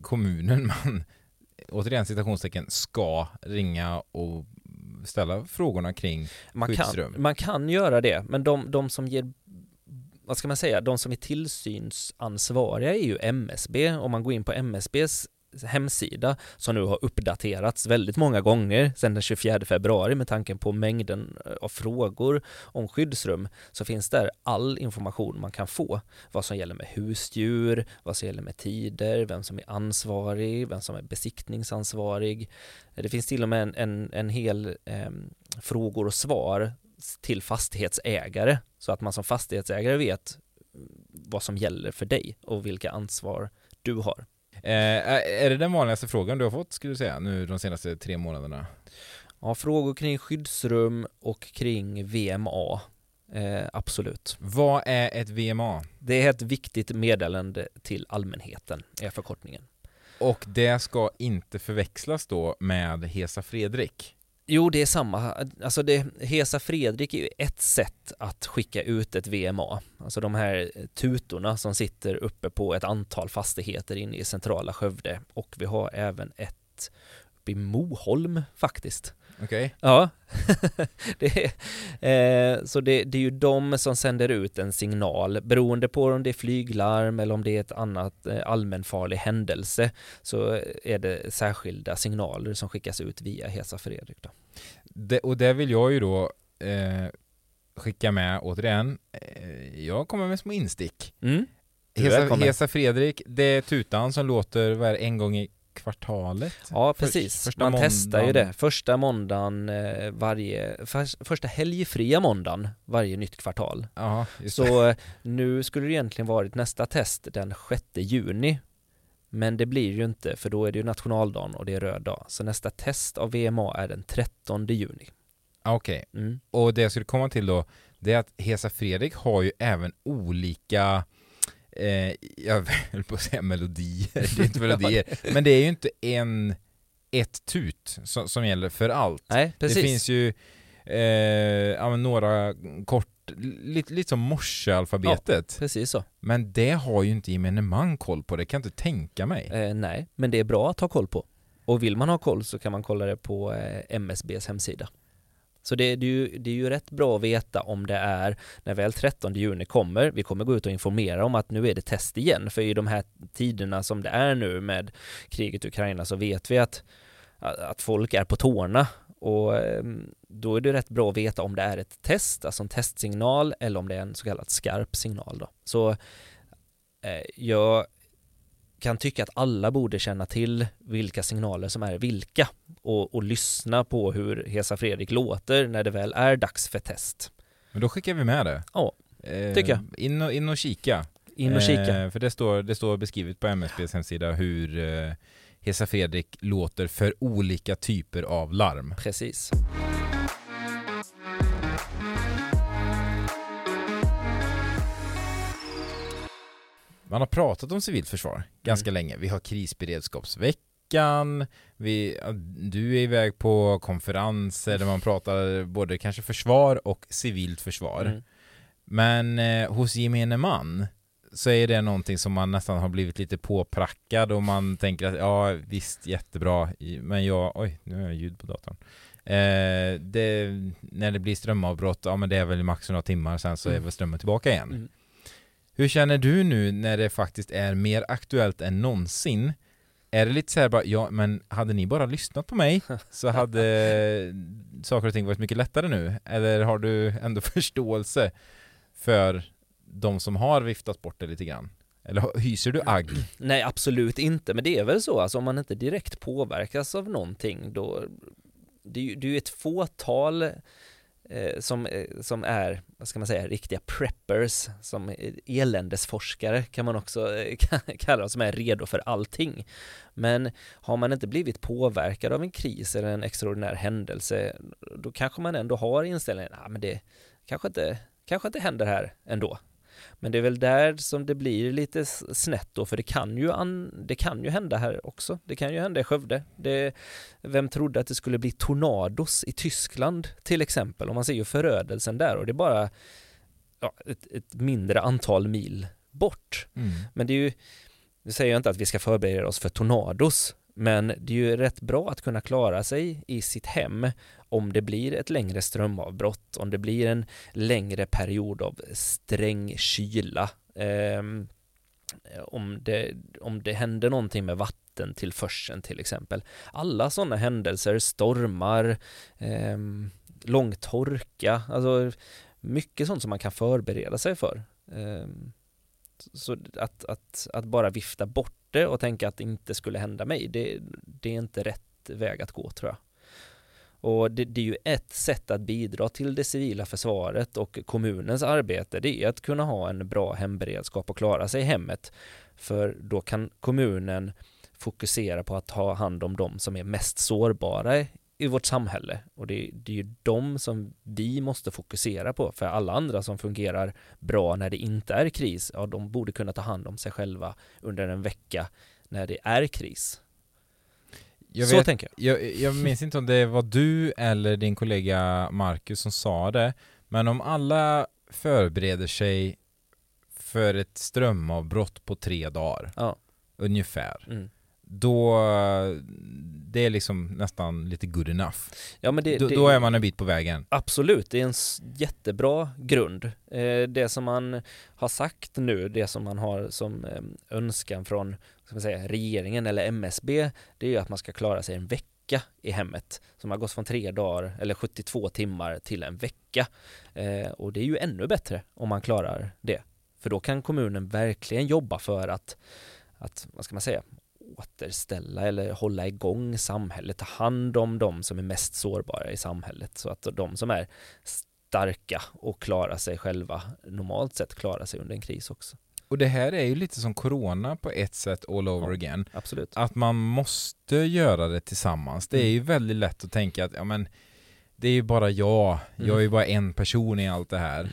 kommunen man, återigen citationstecken, ska ringa och ställa frågorna kring Man Skyddsrum. kan, man kan göra det, men de, de som ger vad ska man säga, de som är tillsynsansvariga är ju MSB. Om man går in på MSBs hemsida som nu har uppdaterats väldigt många gånger sedan den 24 februari med tanken på mängden eh, av frågor om skyddsrum så finns där all information man kan få. Vad som gäller med husdjur, vad som gäller med tider, vem som är ansvarig, vem som är besiktningsansvarig. Det finns till och med en, en, en hel eh, frågor och svar till fastighetsägare så att man som fastighetsägare vet mm, vad som gäller för dig och vilka ansvar du har. Eh, är det den vanligaste frågan du har fått skulle du säga nu de senaste tre månaderna? Ja, frågor kring skyddsrum och kring VMA. Eh, absolut. Vad är ett VMA? Det är ett viktigt meddelande till allmänheten, är förkortningen. Och det ska inte förväxlas då med Hesa Fredrik? Jo, det är samma. Alltså det, Hesa Fredrik är ju ett sätt att skicka ut ett VMA. Alltså de här eh, tutorna som sitter uppe på ett antal fastigheter inne i centrala Skövde. Och vi har även ett uppe i Moholm faktiskt. Okej? Ja, det är, eh, så det, det är ju de som sänder ut en signal beroende på om det är flyglarm eller om det är ett annat eh, allmänfarlig händelse så är det särskilda signaler som skickas ut via Hesa Fredrik. Då. Det, och det vill jag ju då eh, skicka med återigen. Eh, jag kommer med små instick. Mm. Hesa. Hesa Fredrik, det är tutan som låter det, en gång i kvartalet. Ja, För- precis. första Man testar ju måndagen. det. Första måndagen eh, varje, förs- första helgfria måndagen varje nytt kvartal. Det. Så eh, nu skulle det egentligen varit nästa test den 6 juni. Men det blir ju inte för då är det ju nationaldagen och det är röd dag. Så nästa test av VMA är den 13 juni. Ja, Okej, Mm. och det jag skulle komma till då, det är att Hesa Fredrik har ju även olika eh, jag höll på att säga melodier, det är inte melodier, men det är ju inte en, ett tut som, som gäller för allt. Nej, precis. Det finns ju eh, ja, men några kort, lite, lite som morsealfabetet. Precis så. Men det har ju inte gemene man koll på, det kan jag inte tänka mig. Eh, nej, men det är bra att ha koll på. Och vill man ha koll så kan man kolla det på eh, MSBs hemsida. Så det, det, är ju, det är ju rätt bra att veta om det är när väl 13 juni kommer, vi kommer gå ut och informera om att nu är det test igen, för i de här tiderna som det är nu med kriget i Ukraina så vet vi att, att folk är på tårna. Och ehm, då är det rätt bra att veta om det är ett test, alltså en testsignal eller om det är en så kallad skarp signal då. Så eh, jag kan tycka att alla borde känna till vilka signaler som är vilka och, och lyssna på hur Hesa Fredrik låter när det väl är dags för test. Men då skickar vi med det. Ja, eh, tycker jag. In och, in och kika. In och kika. Eh, för det står, det står beskrivet på MSBs hemsida hur eh, Hesa Fredrik låter för olika typer av larm. Precis. Man har pratat om civilt försvar ganska Mm. länge. Vi har krisberedskapsveckan, vi, du är iväg på konferenser där man pratar både kanske försvar och civilt försvar. Mm. Men eh, hos gemene man så är det någonting som man nästan har blivit lite påprackad och man tänker att ja visst jättebra men jag, oj nu har jag ljud på datorn. Eh, det, när det blir strömavbrott, ja men det är väl max några timmar sen så är Mm. väl strömmen tillbaka igen. Mm. Hur känner du nu när det faktiskt är mer aktuellt än någonsin? Är det lite så här bara, ja men hade ni bara lyssnat på mig så hade saker och ting varit mycket lättare nu? Eller har du ändå förståelse för de som har viftat bort det lite grann? Eller hyser du agg? Nej, absolut inte, men det är väl så, alltså om man inte direkt påverkas av någonting då det är ju ett fåtal Eh, som, eh, som är, vad ska man säga, riktiga preppers, som är eländesforskare kan man också eh, kalla dem, som är redo för allting. Men har man inte blivit påverkad av en kris eller en extraordinär händelse, då kanske man ändå har inställningen, ah, men det kanske inte, kanske inte händer här ändå. Men det är väl där som det blir lite snett då, för det kan ju, an, det kan ju hända här också. Det kan ju hända i Skövde. Det, vem trodde att det skulle bli tornados i Tyskland till exempel? Och man ser ju förödelsen där och det är bara ja, ett, ett mindre antal mil bort. Mm. Men det är ju, nu säger jag inte att vi ska förbereda oss för tornados, men det är ju rätt bra att kunna klara sig i sitt hem om det blir ett längre strömavbrott, om det blir en längre period av sträng kyla, Eh, om, det, om det händer någonting med vattentillförseln till exempel. Alla sådana händelser, stormar, eh, lång torka, alltså mycket sånt som man kan förbereda sig för. Eh, så att, att, att bara vifta bort det och tänka att det inte skulle hända mig, det, det är inte rätt väg att gå tror jag. Och det, det är ju ett sätt att bidra till det civila försvaret och kommunens arbete, det är att kunna ha en bra hemberedskap och klara sig i hemmet. För då kan kommunen fokusera på att ta hand om de som är mest sårbara i vårt samhälle. Och det, det är ju de som vi måste fokusera på, för alla andra som fungerar bra när det inte är kris, ja de borde kunna ta hand om sig själva under en vecka när det är kris. Jag, Så vet, tänker jag. jag, jag minns inte om det var du eller din kollega Marcus som sa det, men om alla förbereder sig för ett strömavbrott på tre dagar, Ja. ungefär, Mm. Då det är liksom nästan lite good enough. Ja men det, då, det, då är man en bit på vägen. Absolut, det är en jättebra grund. Eh, det som man har sagt nu, det som man har som eh, önskan från ska man säga, regeringen eller MSB, det är ju att man ska klara sig en vecka i hemmet. Som har gått från tre dagar eller 72 timmar till en vecka. Eh, och det är ju ännu bättre om man klarar det. För då kan kommunen verkligen jobba för att, att vad ska man säga, återställa eller hålla igång samhället, ta hand om de som är mest sårbara i samhället så att de som är starka och klarar sig själva normalt sett klarar sig under en kris också. Och det här är ju lite som corona på ett sätt all over Ja. again. Absolut. Att man måste göra det tillsammans. Det är Mm. ju väldigt lätt att tänka att ja men det är ju bara jag, jag är ju Mm. bara en person i allt det här.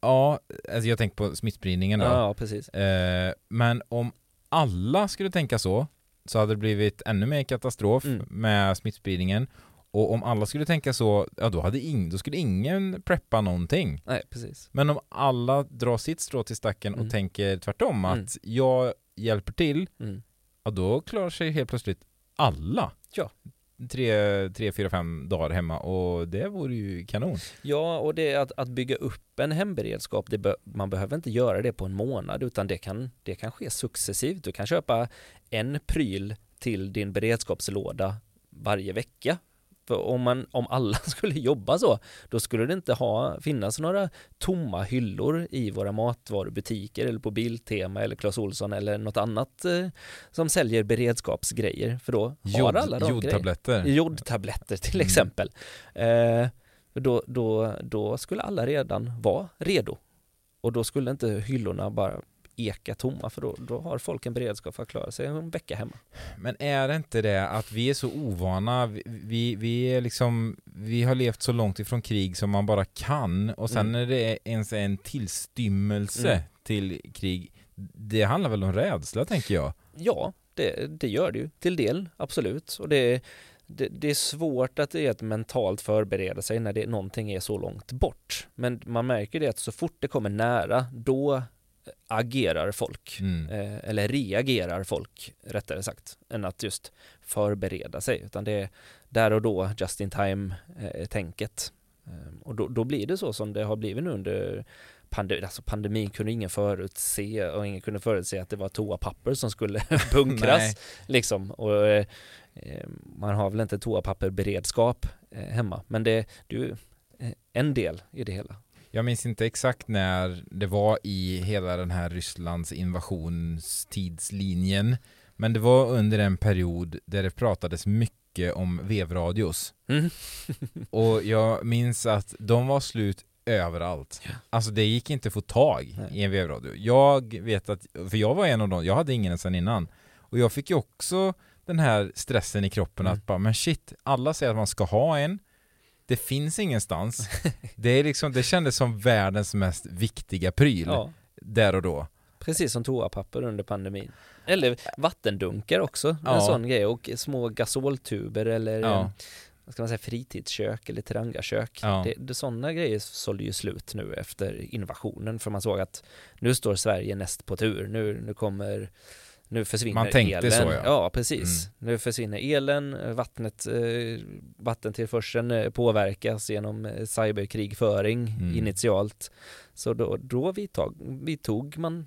Ja, alltså jag tänker på smittspridningen då. Ja, precis. Eh, men om alla skulle tänka så, så hade det blivit ännu mer katastrof Mm. med smittspridningen. Och om alla skulle tänka så, ja då, hade ing, då skulle ingen preppa någonting. Nej, precis. Men om alla drar sitt strå till stacken Mm. och tänker tvärtom, att Mm. jag hjälper till, Mm. ja då klarar sig helt plötsligt alla. Ja. Tre, tre, fyra, fem dagar hemma och det vore ju kanon. Ja, och det är att, att bygga upp en hemberedskap, det be, man behöver inte göra det på en månad utan det kan, det kan ske successivt. Du kan köpa en pryl till din beredskapslåda varje vecka. För om, man, om alla skulle jobba så, då skulle det inte ha, finnas några tomma hyllor i våra matvarubutiker eller på Biltema eller Clas Ohlson eller något annat eh, som säljer beredskapsgrejer. För då har Jod, alla de jodtabletter. Jodtabletter till Mm. exempel. Eh, då, då, då skulle alla redan vara redo. Och då skulle inte hyllorna bara eka tomma för då, då har folk en beredskap för att klara sig en vecka hemma. Men är det inte det att vi är så ovana, vi, vi, vi är liksom, vi har levt så långt ifrån krig som man bara kan och sen Mm. när det är ens en tillstymmelse Mm. till krig, det handlar väl om rädsla tänker jag. Ja, det, det gör det ju till del, absolut. Och det, det, det är svårt att det är ett mentalt förbereda sig när det, någonting är så långt bort. Men man märker det att så fort det kommer nära, då agerar folk. Mm. eh, eller reagerar folk rättare sagt, än att just förbereda sig, utan det är där och då just in time eh, tänket. Eh, och då, då blir det så som det har blivit nu under pandemin, alltså pandemin kunde ingen förutse och ingen kunde förutse att det var toapapper som skulle bunkras liksom och eh, eh, man har väl inte toapapperberedskap eh, hemma, men det, det är ju en del i det hela. Jag minns inte exakt när det var i hela den här Rysslands invasionstidslinjen. Men det var under en period där det pratades mycket om vevradios. Mm. Och jag minns att de var slut överallt. Ja. Alltså det gick inte att få tag Nej. i en vevradio. Jag vet att, för jag var en av dem, jag hade ingen sedan innan. Och jag fick ju också den här stressen i kroppen Mm. att bara, men shit, alla säger att man ska ha en. Det finns ingenstans. det, är liksom, det kändes som världens mest viktiga pryl Ja. där och då. Precis som toapapper under pandemin. Eller vattendunkar också, Ja. en sån grej. Och små gasoltuber eller Ja. eh, vad ska man säga, fritidskök eller terangakök. Ja. Det, det, sådana grejer sålde ju slut nu efter invasionen för man såg att nu står Sverige näst på tur. Nu, nu kommer nu försvinner Man tänkte elen. så, ja. ja. precis. Nu försvinner elen, vattnet, eh, vattentillförseln eh, påverkas genom eh, cyberkrigföring Mm. initialt. Så då, då vidtog, vidtog man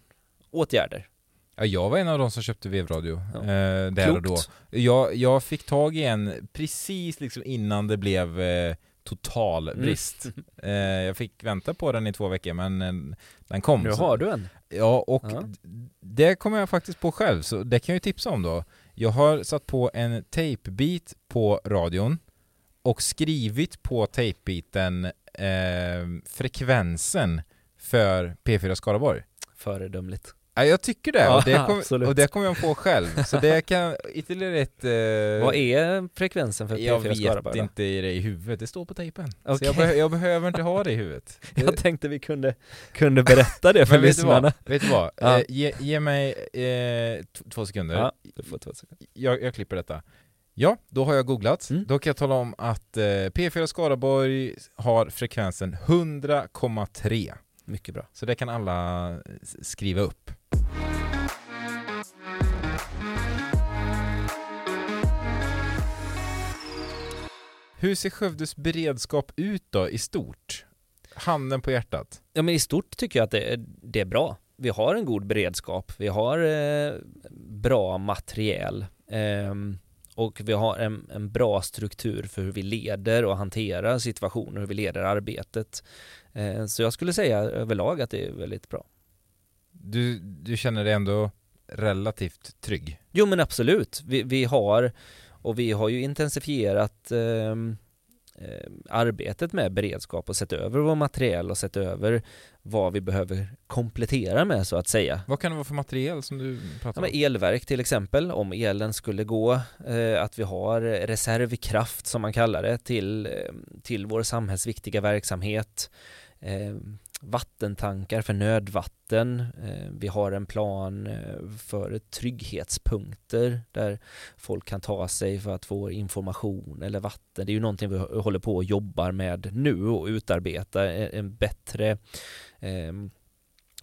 åtgärder. Ja, jag var en av de som köpte vevradio Ja. eh, där och då. Klokt. Jag, jag fick tag i en precis liksom innan det blev eh, total Mm. brist. Eh, jag fick vänta på den i två veckor men eh, den kom. Nu har du en. Ja, och d- det kommer jag faktiskt på själv, så det kan jag ju tipsa om då. Jag har satt på en tejpbit på radion och skrivit på tejpbiten eh, frekvensen för P4 Skaraborg. Föredömligt. Ja, jag tycker det, Ja, och, det kom, och det kommer jag på själv. Så det kan ytterligare ett... Eh, Vad är frekvensen för jag P4 vet Skaraborg? inte i det i huvudet, det står på tejpen. Så Okej. jag, be- jag behöver inte ha det i huvudet. Jag tänkte vi kunde, kunde berätta det för lyssnarna. Vet du vad? Ja. Eh, ge, ge mig eh, två sekunder. Ja, du får två sekunder. Jag, jag klipper detta. Ja, då har jag googlat. Mm. Då kan jag tala om att eh, P4 Skaraborg har frekvensen 100,3. Mycket bra. Så det kan alla s- skriva upp. Hur ser Skövdes beredskap ut då i stort? Handen på hjärtat. Ja men i stort tycker jag att det är, det är bra. Vi har en god beredskap, vi har eh, bra materiel eh, och vi har en, en bra struktur för hur vi leder och hanterar situationer, hur vi leder arbetet. Eh, så jag skulle säga överlag att det är väldigt bra. Du, du känner dig ändå relativt trygg. Jo men absolut, vi, vi har och vi har ju intensifierat eh, eh, arbetet med beredskap och sett över vår materiel och sett över vad vi behöver komplettera med så att säga. Vad kan det vara för materiel som du pratar ja, om? elverk till exempel, om elen skulle gå, eh, att vi har reservkraft som man kallar det till, eh, till vår samhällsviktiga verksamhet. Eh, vattentankar för nödvatten. Eh, vi har en plan eh, för trygghetspunkter där folk kan ta sig för att få information eller vatten. Det är ju någonting vi håller på och jobbar med nu och utarbeta e-, en bättre ehm,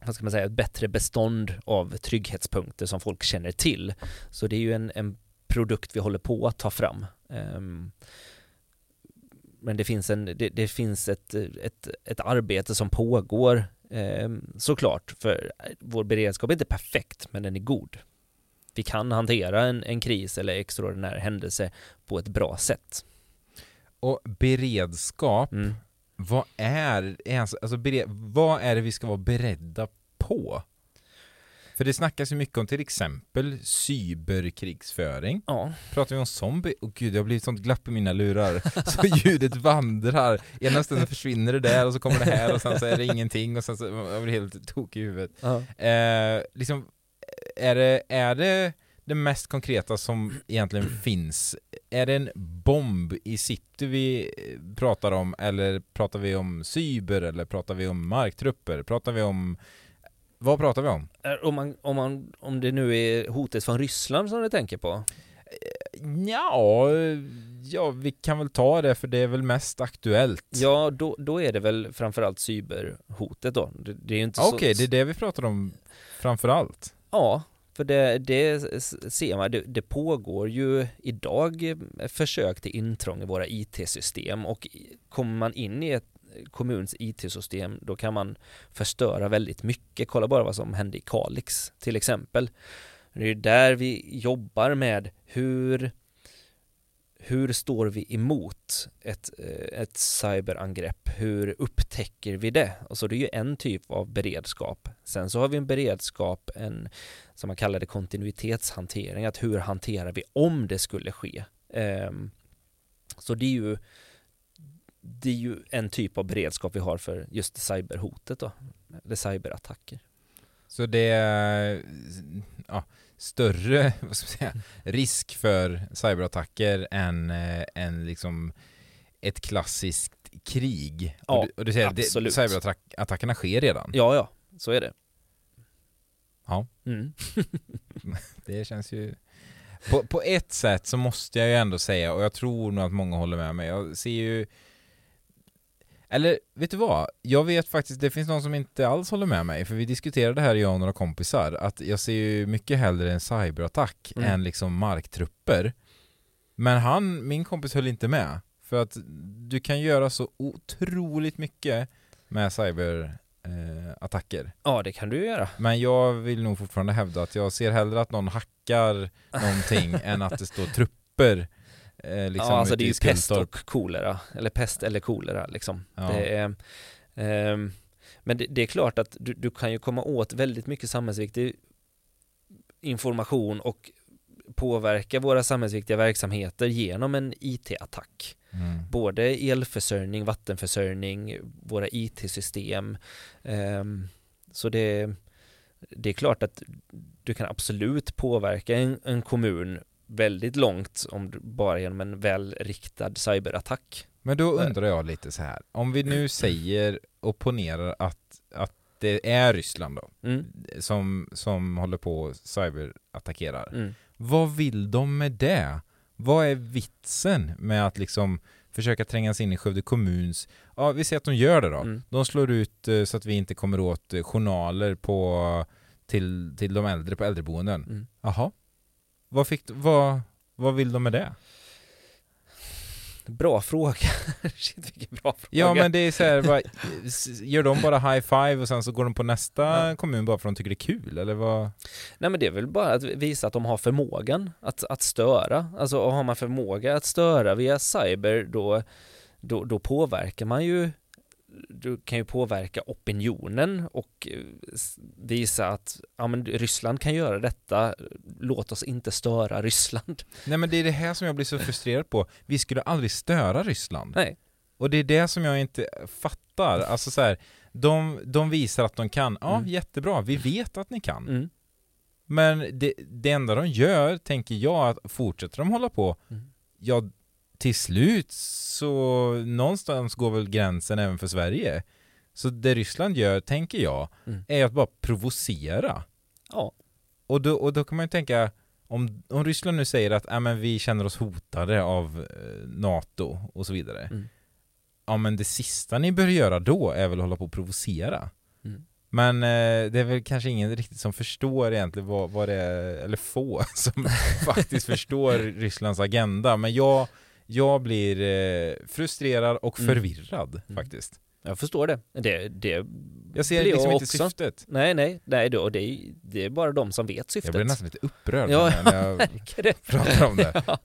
vad ska man säga, ett bättre bestånd av trygghetspunkter som folk känner till. Så det är ju en, en produkt vi håller på att ta fram. Ehm, men det finns, en, det, det finns ett, ett, ett arbete som pågår eh, såklart, för vår beredskap är inte perfekt, men den är god. Vi kan hantera en, en kris eller extraordinär händelse på ett bra sätt. Och beredskap, mm. vad är, alltså, bered, vad är det vi ska vara beredda på? För det snackas ju mycket om till exempel cyberkrigsföring. Ja. Pratar vi om zombie? Oh, gud, det har blivit sånt glapp i mina lurar. Så ljudet vandrar. Ena stunden försvinner det där och så kommer det här och sen så är det ingenting och sen så jag blir helt tokig i huvudet. Ja. Eh, liksom, är det, är det det mest konkreta som egentligen finns? Är det en bomb i city vi pratar om eller pratar vi om cyber eller pratar vi om marktrupper? Pratar vi om vad pratar vi om? Om, man, om, man, om det nu är hotet från Ryssland som du tänker på? Ja, ja, vi kan väl ta det för det är väl mest aktuellt. Ja, då, då är det väl framförallt cyberhotet då. Det, det är inte Okej, okay, det är det vi pratar om framförallt. Ja, för det, det ser man, det, det, pågår ju idag försök till intrång i våra IT-system och kommer man in i ett kommuns IT-system, då kan man förstöra väldigt mycket. Kolla bara vad som hände i Kalix till exempel. Det är där vi jobbar med hur hur står vi emot ett, eh, ett cyberangrepp? Hur upptäcker vi det? Och så det är ju en typ av beredskap. Sen så har vi en beredskap, en som man kallar det kontinuitetshantering, att hur hanterar vi om det skulle ske? Ehm, så det är ju det är ju en typ av beredskap vi har för just cyberhotet då, eller cyberattacker. Så det är ja, större säga, risk för cyberattacker än, äh, än liksom ett klassiskt krig? Ja, och du, och du säger absolut. att cyberattackerna sker redan? Ja, ja, så är det. Ja. Mm. det känns ju... På, på ett sätt så måste jag ju ändå säga, och jag tror nog att många håller med mig, jag ser ju eller vet du vad? Jag vet faktiskt, det finns någon som inte alls håller med mig, för vi diskuterade det här jag och några kompisar, att jag ser ju mycket hellre en cyberattack mm. än liksom marktrupper. Men han, min kompis höll inte med, för att du kan göra så otroligt mycket med cyberattacker. Eh, ja, det kan du göra. Men jag vill nog fortfarande hävda att jag ser hellre att någon hackar någonting än att det står trupper Eh, liksom ja, alltså det är ju pest och kolera, eller pest eller kolera liksom. Ja. Det är, eh, men det, det, är klart att du, du, kan ju komma åt väldigt mycket samhällsviktig information och påverka våra samhällsviktiga verksamheter genom en IT-attack. Mm. Både elförsörjning, vattenförsörjning, våra IT-system. Eh, så det, det är klart att du kan absolut påverka en, en kommun väldigt långt om bara genom en välriktad cyberattack. Men då undrar jag lite så här, om vi nu säger och ponerar att, att det är Ryssland då, mm. som, som håller på och cyberattackerar. Mm. Vad vill de med det? Vad är vitsen med att liksom försöka tränga sig in i Skövde kommuns, ja vi ser att de gör det då. Mm. De slår ut eh, så att vi inte kommer åt eh, journaler på, till, till de äldre på äldreboenden. Mm. Jaha, vad, fick, vad, vad vill de med det? Bra fråga. Shit vilken bra fråga. Ja men det är så här, bara, gör de bara high five och sen så går de på nästa ja. kommun bara för att de tycker det är kul eller vad? Nej men det är väl bara att visa att de har förmågan att, att störa. Alltså har man förmåga att störa via cyber då, då, då påverkar man ju du kan ju påverka opinionen och eh, visa att ja, men Ryssland kan göra detta, låt oss inte störa Ryssland. Nej men det är det här som jag blir så frustrerad på. Vi skulle aldrig störa Ryssland. Nej. Och det är det som jag inte fattar. Alltså så här, de, de visar att de kan. Ja, Mm. jättebra. Vi vet att ni kan. Mm. Men det, det enda de gör, tänker jag, att fortsätter de hålla på, Mm. ja, till slut så någonstans går väl gränsen även för Sverige. Så det Ryssland gör, tänker jag, Mm. är att bara provocera. Ja, Och då, och då kan man ju tänka, om, om Ryssland nu säger att äh, men vi känner oss hotade av eh, NATO och så vidare. Mm. Ja men det sista ni bör göra då är väl att hålla på och provocera. Mm. Men eh, det är väl kanske ingen riktigt som förstår egentligen vad, vad det är, eller få som faktiskt förstår Rysslands agenda. Men jag, jag blir eh, frustrerad och Mm. förvirrad Mm. faktiskt. jag förstår det. Det, det Jag ser liksom jag inte också. syftet. Nej, nej, nej, då, det, är, det är bara de som vet Jag syftet. blir nästan lite upprörd Ja, när jag pratar om det. Ja.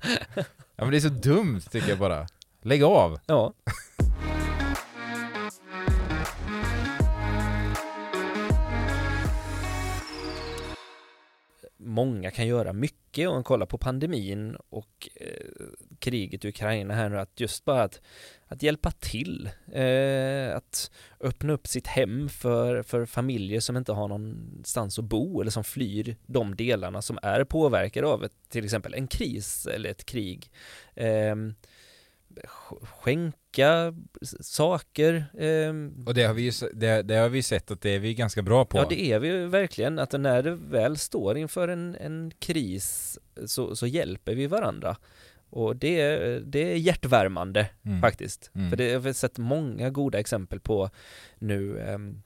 Ja men det är så dumt tycker jag bara. Lägg av! ja. Många kan göra mycket om man kollar på pandemin och eh, kriget i Ukraina här nu, att just bara att, att hjälpa till, eh, att öppna upp sitt hem för, för familjer som inte har någonstans att bo eller som flyr de delarna som är påverkade av ett, till exempel en kris eller ett krig. Eh, sk- s- saker. ehm, Och det har vi ju det, det har vi sett att det är vi ganska bra på. Ja det är vi ju verkligen, att när det väl står inför en, en kris så, så hjälper vi varandra. Och det, är- det är hjärtvärmande Mm. faktiskt. Mm. För det har vi sett många goda exempel på nu, ehm,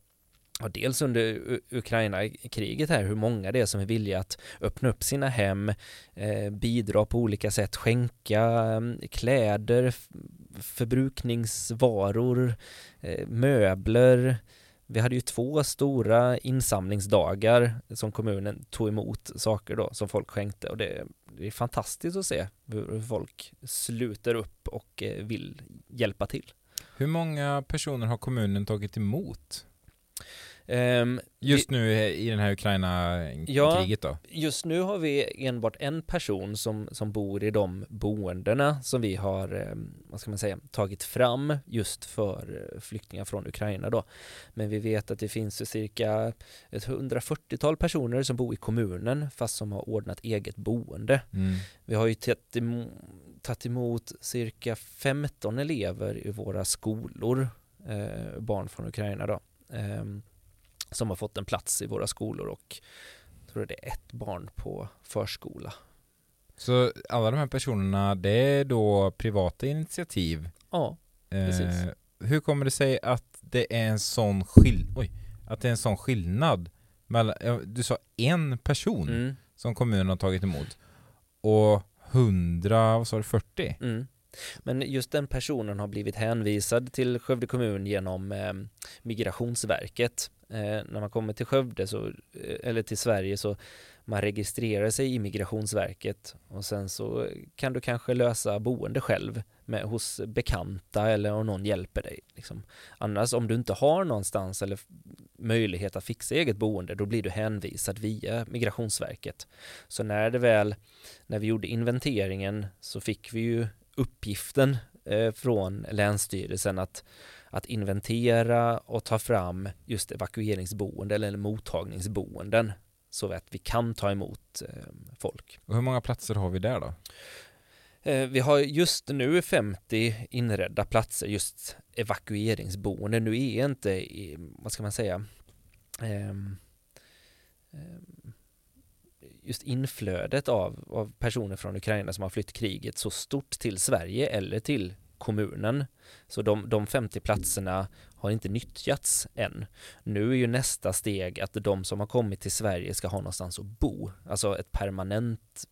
ja, dels under Ukraina-kriget här, hur många det är som är villiga att öppna upp sina hem, eh, bidra på olika sätt, skänka mm, kläder, förbrukningsvaror, eh, möbler. Vi hade ju två stora insamlingsdagar som kommunen tog emot saker då som folk skänkte och det, det är fantastiskt att se hur hur folk sluter upp och eh, vill hjälpa till. Hur många personer har kommunen tagit emot? Ehm, Just nu i den här Ja. Ukraina-kriget då? Just nu har vi enbart en person som, som bor i de boendena som vi har, eh, vad ska man säga, tagit fram just för eh, flyktingar från Ukraina då. Men vi vet att det finns cirka ett 140-tal personer som bor i kommunen fast som har ordnat eget boende. Mm. Vi har ju tagit emot, cirka 15 elever i våra skolor, eh, barn från Ukraina då, eh, som har fått en plats i våra skolor och jag tror det är ett barn på förskola. Så alla de här personerna, det är då privata initiativ? Ja, Eh, Precis. hur kommer det sig att det är en sån skill Oj, att det är en sån skillnad mellan, du sa en person mm, som kommunen har tagit emot och hundra, vad sa du, 40? mm. Men just den personen har blivit hänvisad till Skövde kommun genom eh, Migrationsverket. Eh, när man kommer till Skövde så, eh, eller till Sverige så man registrerar sig i Migrationsverket och sen så kan du kanske lösa boende själv med, hos bekanta eller om någon hjälper dig. Liksom. Annars om du inte har någonstans eller möjlighet att fixa eget boende då blir du hänvisad via Migrationsverket. Så när det väl, när vi gjorde inventeringen så fick vi ju uppgiften eh, från Länsstyrelsen att, att inventera och ta fram just evakueringsboende eller mottagningsboenden så att vi kan ta emot eh, folk. Och hur många platser har vi där då? Eh, vi har just nu 50 inredda platser, just evakueringsboende. Nu är inte, vad ska man säga, ehm, ehm, just inflödet av, av personer från Ukraina som har flytt kriget så stort till Sverige eller till kommunen. Så de, de 50 platserna har inte nyttjats än. Nu är ju nästa steg att de som har kommit till Sverige ska ha någonstans att bo, alltså ett permanent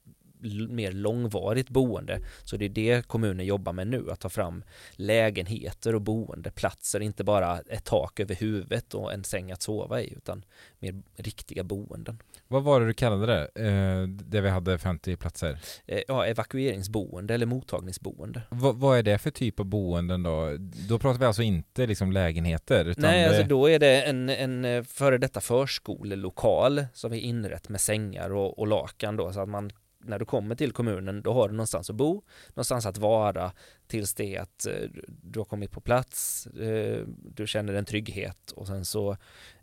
mer långvarigt boende. Så det är det kommunen jobbar med nu, att ta fram lägenheter och boendeplatser, inte bara ett tak över huvudet och en säng att sova i, utan mer riktiga boenden. Vad var det du kallade det, eh, där vi hade 50 platser? Eh, ja, evakueringsboende eller mottagningsboende. V vad är det för typ av boenden då? Då pratar vi alltså inte liksom lägenheter? Nej, det... alltså då är det en, en eh, före detta förskolelokal som är inrett med sängar och, och lakan då, så att man när du kommer till kommunen, då har du någonstans att bo, någonstans att vara tills det att eh, du har kommit på plats, eh, du känner en trygghet och sen så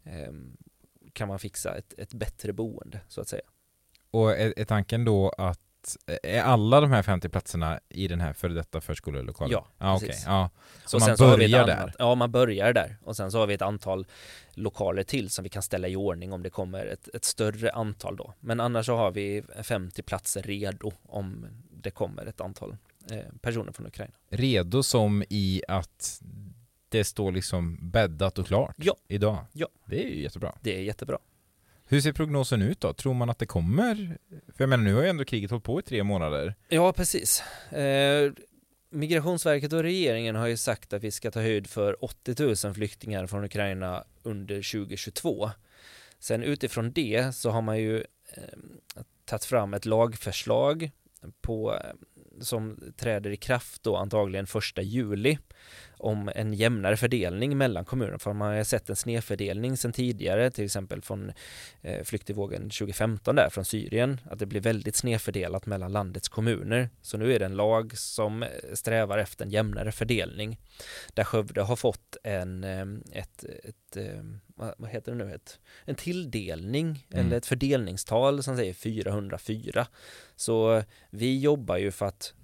ehm, kan man fixa ett, ett bättre boende så att säga. Och är, är tanken då att är alla de här 50 platserna i den här före detta förskolelokalen? Ja, ah, okay. precis. ja. Så och man sen så börjar där? Ja, man börjar där och sen så har vi ett antal lokaler till som vi kan ställa i ordning om det kommer ett, ett större antal då. Men annars så har vi 50 platser redo om det kommer ett antal eh, personer från Ukraina. Redo som i att det står liksom bäddat och klart Ja. idag? Ja. Det är ju jättebra. Det är jättebra. Hur ser prognosen ut då? Tror man att det kommer? För jag menar nu har ju ändå kriget hållit på i tre månader. Ja, precis. Eh, Migrationsverket och regeringen har ju sagt att vi ska ta höjd för 80 000 flyktingar från Ukraina under 2022. Sen utifrån det så har man ju eh, tagit fram ett lagförslag på, eh, som träder i kraft då antagligen första juli om en jämnare fördelning mellan kommuner. För man har sett en snedfördelning sedan tidigare, till exempel från eh, flyktingvågen 2015 där från Syrien, att det blir väldigt snedfördelat mellan landets kommuner. Så nu är det en lag som eh, strävar efter en jämnare fördelning. Där Skövde har fått en, eh, ett, ett eh, vad vad heter det nu, ett, en tilldelning Mm. eller ett fördelningstal som säger 404. Så vi jobbar ju för att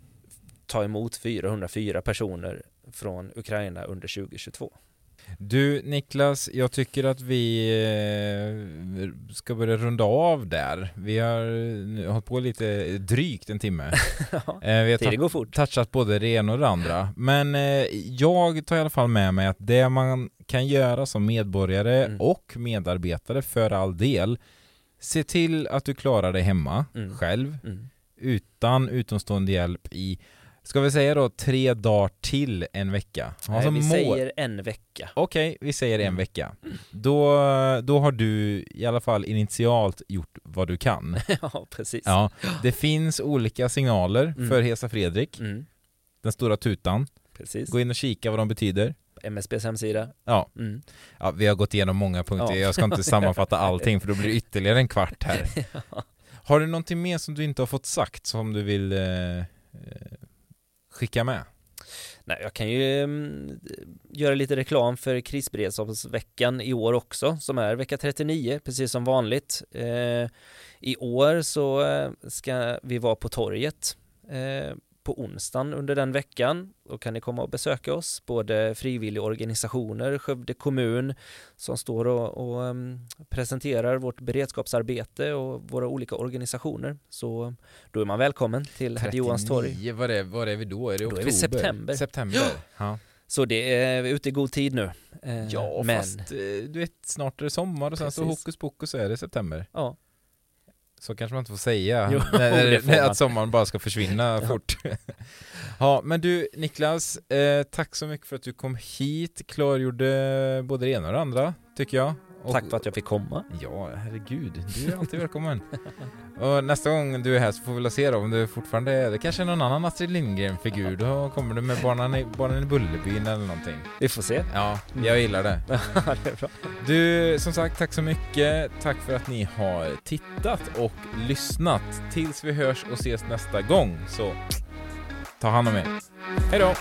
ta emot 404 personer från Ukraina under 2022. Du Niklas, jag tycker att vi eh, ska börja runda av där. Vi har hållit på lite drygt en timme. Eh, Vi har går fort. touchat både det ena och det andra. Men eh, jag tar i alla fall med mig att det man kan göra som medborgare Mm. och medarbetare för all del, se till att du klarar dig hemma Mm. själv Mm. utan utomstående hjälp i, ska vi säga då, tre dagar till en vecka? Nej, Alltså vi mål- säger en vecka. Okej, vi säger en Mm. vecka. Då, då har du i alla fall initialt gjort vad du kan. ja, precis. Ja, det finns olika signaler Mm. för Hesa Fredrik, Mm. den stora tutan. Precis. Gå in och kika vad de betyder. MSBs hemsida. Ja, Mm. ja vi har gått igenom många punkter. Ja. Jag ska inte sammanfatta allting för då blir det ytterligare en kvart här. Har du någonting mer som du inte har fått sagt som du vill eh, eh, skicka med? Nej, jag kan ju mm, göra lite reklam för krisberedskapsveckan i år också, som är vecka 39, precis som vanligt. Eh, I år så eh, ska vi vara på torget eh, på onsdagen under den veckan. Då kan ni komma och besöka oss, både frivilligorganisationer, Skövde kommun som står och, och em, presenterar vårt beredskapsarbete och våra olika organisationer. Så då är man välkommen till Herr Johans torg. 39, vad är, vad är vi då? Är det Då är oktober? vi september. September, ja. Så det är ute i god tid nu. Eh, Ja, men, fast eh, du vet, snart är det sommar och sen så hokus pokus så är det september. Ja, Så kanske man inte får säga Jo, när, får att sommaren bara ska försvinna fort. ja, men du Niklas, eh, tack så mycket för att du kom hit, klargjorde både det ena och det andra, tycker jag. Och, tack för att jag fick komma. Ja, herregud, du är alltid välkommen. och nästa gång du är här så får vi se då om du fortfarande är, det kanske är någon annan Astrid Lindgren-figur, då kommer du med barnen i, barnen i Bullerbyn eller någonting. Vi får se. Ja, jag gillar det. det är bra. Du, som sagt, tack så mycket. Tack för att ni har tittat och lyssnat. Tills vi hörs och ses nästa gång, så ta hand om er. Hej då!